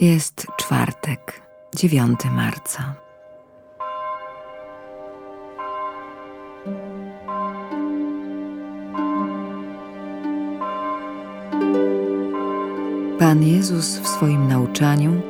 Jest czwartek, 9 marca. Pan Jezus w swoim nauczaniu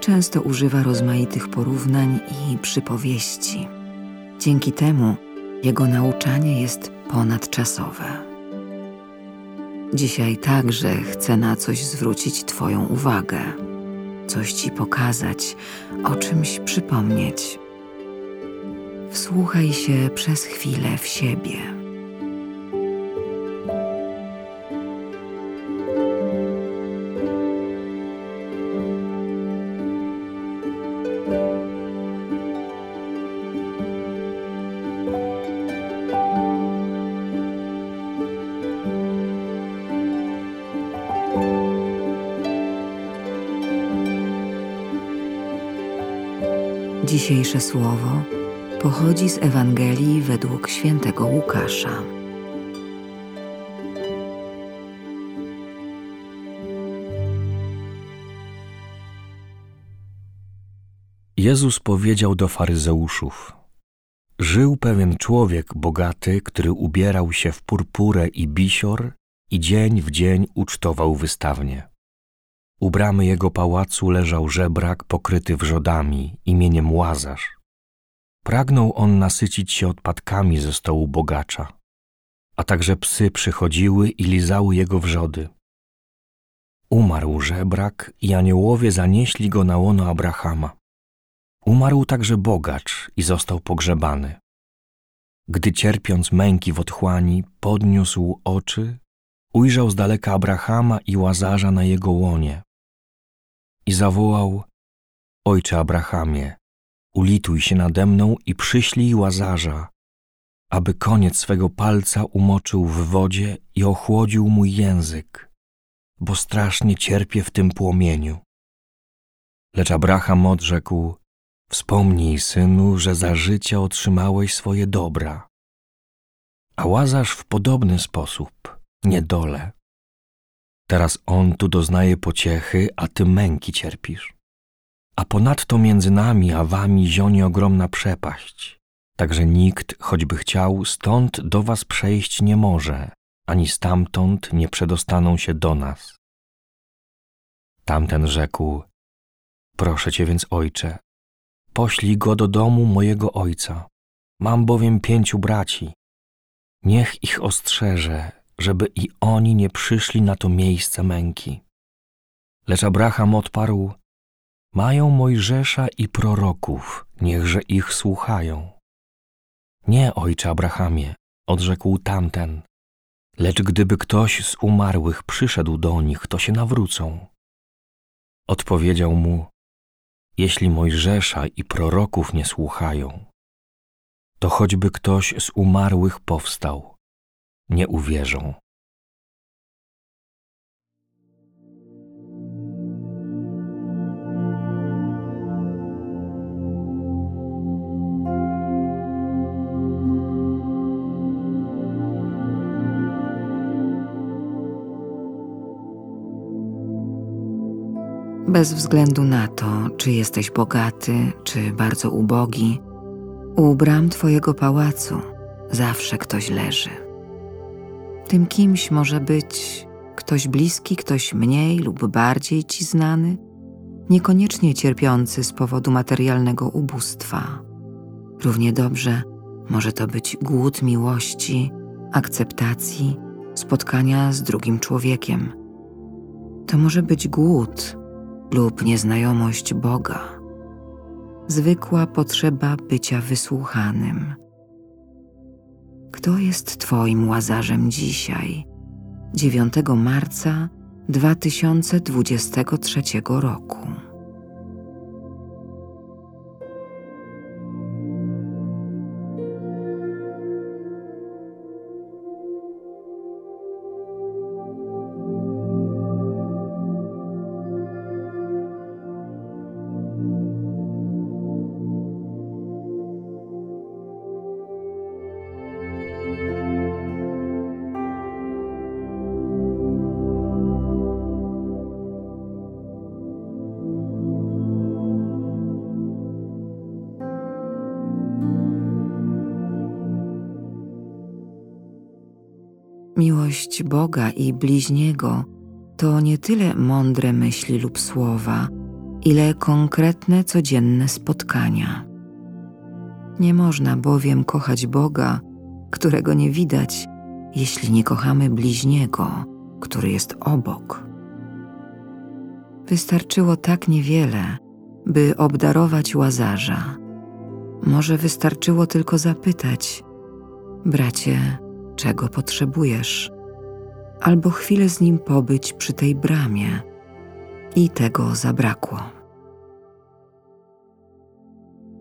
często używa rozmaitych porównań i przypowieści. Dzięki temu jego nauczanie jest ponadczasowe. Dzisiaj także chcę na coś zwrócić Twoją uwagę, coś Ci pokazać, o czymś przypomnieć. Wsłuchaj się przez chwilę w siebie. Dzisiejsze słowo pochodzi z Ewangelii według świętego Łukasza. Jezus powiedział do faryzeuszów: Żył pewien człowiek bogaty, który ubierał się w purpurę i bisior i dzień w dzień ucztował wystawnie. U bramy jego pałacu leżał żebrak pokryty wrzodami imieniem Łazarz. Pragnął on nasycić się odpadkami ze stołu bogacza, a także psy przychodziły i lizały jego wrzody. Umarł żebrak i aniołowie zanieśli go na łono Abrahama. Umarł także bogacz i został pogrzebany. Gdy cierpiąc męki w otchłani, podniósł oczy, ujrzał z daleka Abrahama i Łazarza na jego łonie i zawołał: Ojcze Abrahamie, ulituj się nade mną i przyślij łazarza, aby koniec swego palca umoczył w wodzie i ochłodził mój język, bo strasznie cierpię w tym płomieniu. Lecz Abraham odrzekł: Wspomnij, synu, że za życia otrzymałeś swoje dobra. A łazarz w podobny sposób, niedole. Teraz on tu doznaje pociechy, a ty męki cierpisz. A ponadto między nami a wami zionie ogromna przepaść, także nikt, choćby chciał, stąd do was przejść nie może, ani stamtąd nie przedostaną się do nas. Tamten rzekł, proszę cię więc, ojcze, poślij go do domu mojego ojca. Mam bowiem pięciu braci. Niech ich ostrzeże, żeby i oni nie przyszli na to miejsce męki. Lecz Abraham odparł: Mają Mojżesza i proroków, niechże ich słuchają. Nie, ojcze Abrahamie, odrzekł tamten, lecz gdyby ktoś z umarłych przyszedł do nich, to się nawrócą. Odpowiedział mu: Jeśli Mojżesza i proroków nie słuchają, to choćby ktoś z umarłych powstał, nie uwierzą. Bez względu na to, czy jesteś bogaty, czy bardzo ubogi, u bram Twojego pałacu zawsze ktoś leży. Tym kimś może być ktoś bliski, ktoś mniej lub bardziej ci znany, niekoniecznie cierpiący z powodu materialnego ubóstwa. Równie dobrze może to być głód miłości, akceptacji, spotkania z drugim człowiekiem. To może być głód lub nieznajomość Boga, zwykła potrzeba bycia wysłuchanym kto jest Twoim łazarzem dzisiaj, 9 marca 2023 roku? Miłość Boga i bliźniego to nie tyle mądre myśli lub słowa, ile konkretne codzienne spotkania. Nie można bowiem kochać Boga, którego nie widać, jeśli nie kochamy bliźniego, który jest obok. Wystarczyło tak niewiele, by obdarować łazarza. Może wystarczyło tylko zapytać: Bracie, czego potrzebujesz? Albo chwilę z nim pobyć przy tej bramie. I tego zabrakło.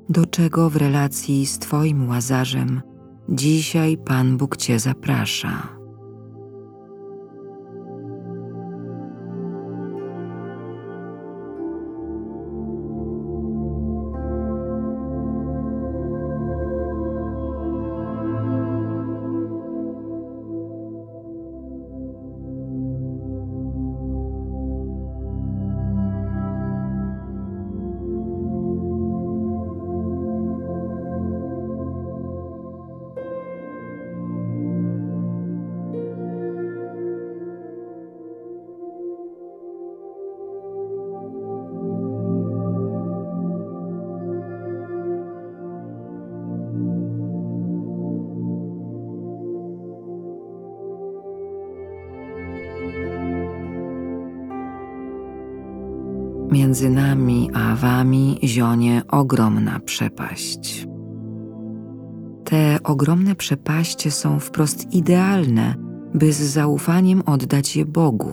Do czego w relacji z Twoim łazarzem dzisiaj Pan Bóg Cię zaprasza? Między nami a wami zionie ogromna przepaść. Te ogromne przepaście są wprost idealne, by z zaufaniem oddać je Bogu.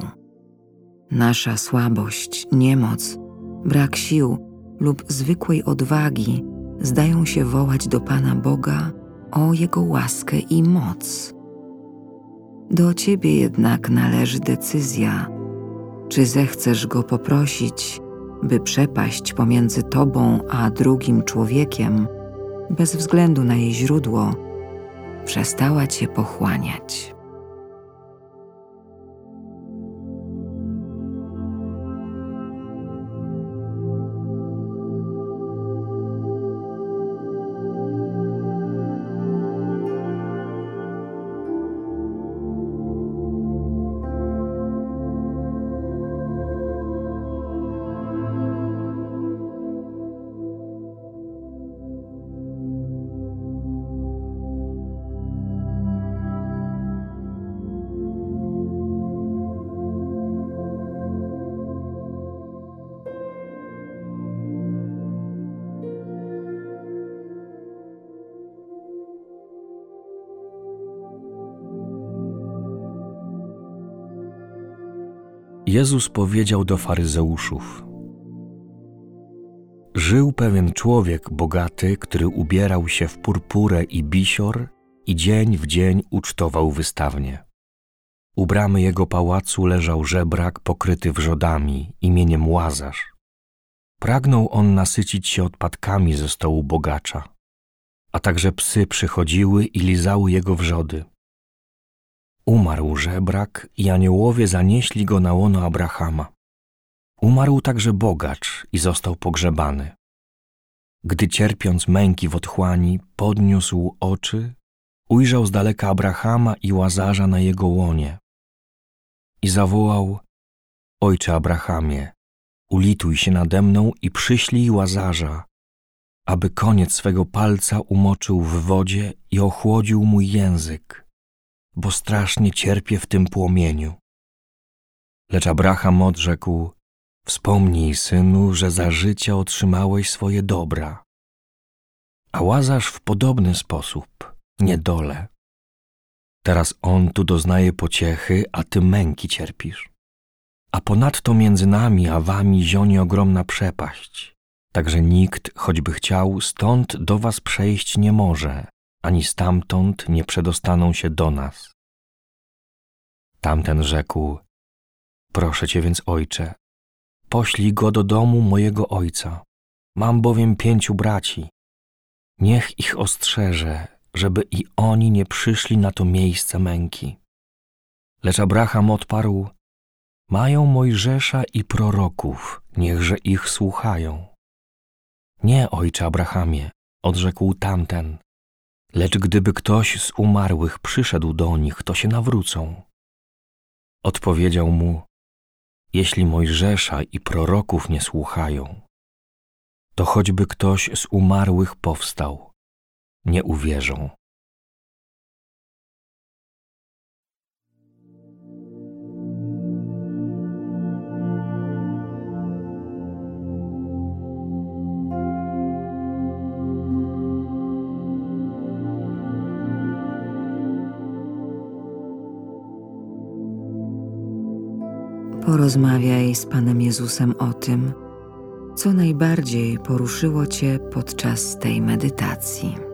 Nasza słabość, niemoc, brak sił lub zwykłej odwagi zdają się wołać do Pana Boga o Jego łaskę i moc. Do Ciebie jednak należy decyzja, czy zechcesz Go poprosić, by przepaść pomiędzy Tobą a drugim człowiekiem, bez względu na jej źródło, przestała Cię pochłaniać. Jezus powiedział do faryzeuszów: Żył pewien człowiek bogaty, który ubierał się w purpurę i bisior i dzień w dzień ucztował wystawnie. U bramy jego pałacu leżał żebrak pokryty wrzodami imieniem Łazarz. Pragnął on nasycić się odpadkami ze stołu bogacza, a także psy przychodziły i lizały jego wrzody. Umarł żebrak i aniołowie zanieśli go na łono Abrahama. Umarł także bogacz i został pogrzebany. Gdy cierpiąc męki w otchłani, podniósł oczy, ujrzał z daleka Abrahama i Łazarza na jego łonie. I zawołał, Ojcze Abrahamie, ulituj się nade mną i przyślij Łazarza, aby koniec swego palca umoczył w wodzie i ochłodził mój język bo strasznie cierpię w tym płomieniu. Lecz Abraham odrzekł: Wspomnij, synu, że za życia otrzymałeś swoje dobra. A łazarz w podobny sposób, niedole. Teraz on tu doznaje pociechy, a ty męki cierpisz. A ponadto między nami a wami zionie ogromna przepaść, także nikt, choćby chciał, stąd do was przejść nie może, ani stamtąd nie przedostaną się do nas. Tamten rzekł: Proszę cię więc, ojcze, poślij go do domu mojego ojca. Mam bowiem pięciu braci. Niech ich ostrzeże, żeby i oni nie przyszli na to miejsce męki. Lecz Abraham odparł: Mają Mojżesza i proroków, niechże ich słuchają. Nie, ojcze Abrahamie, odrzekł tamten, lecz gdyby ktoś z umarłych przyszedł do nich, to się nawrócą. Odpowiedział mu: Jeśli Mojżesza i proroków nie słuchają, to choćby ktoś z umarłych powstał, nie uwierzą. Porozmawiaj z Panem Jezusem o tym, co najbardziej poruszyło Cię podczas tej medytacji.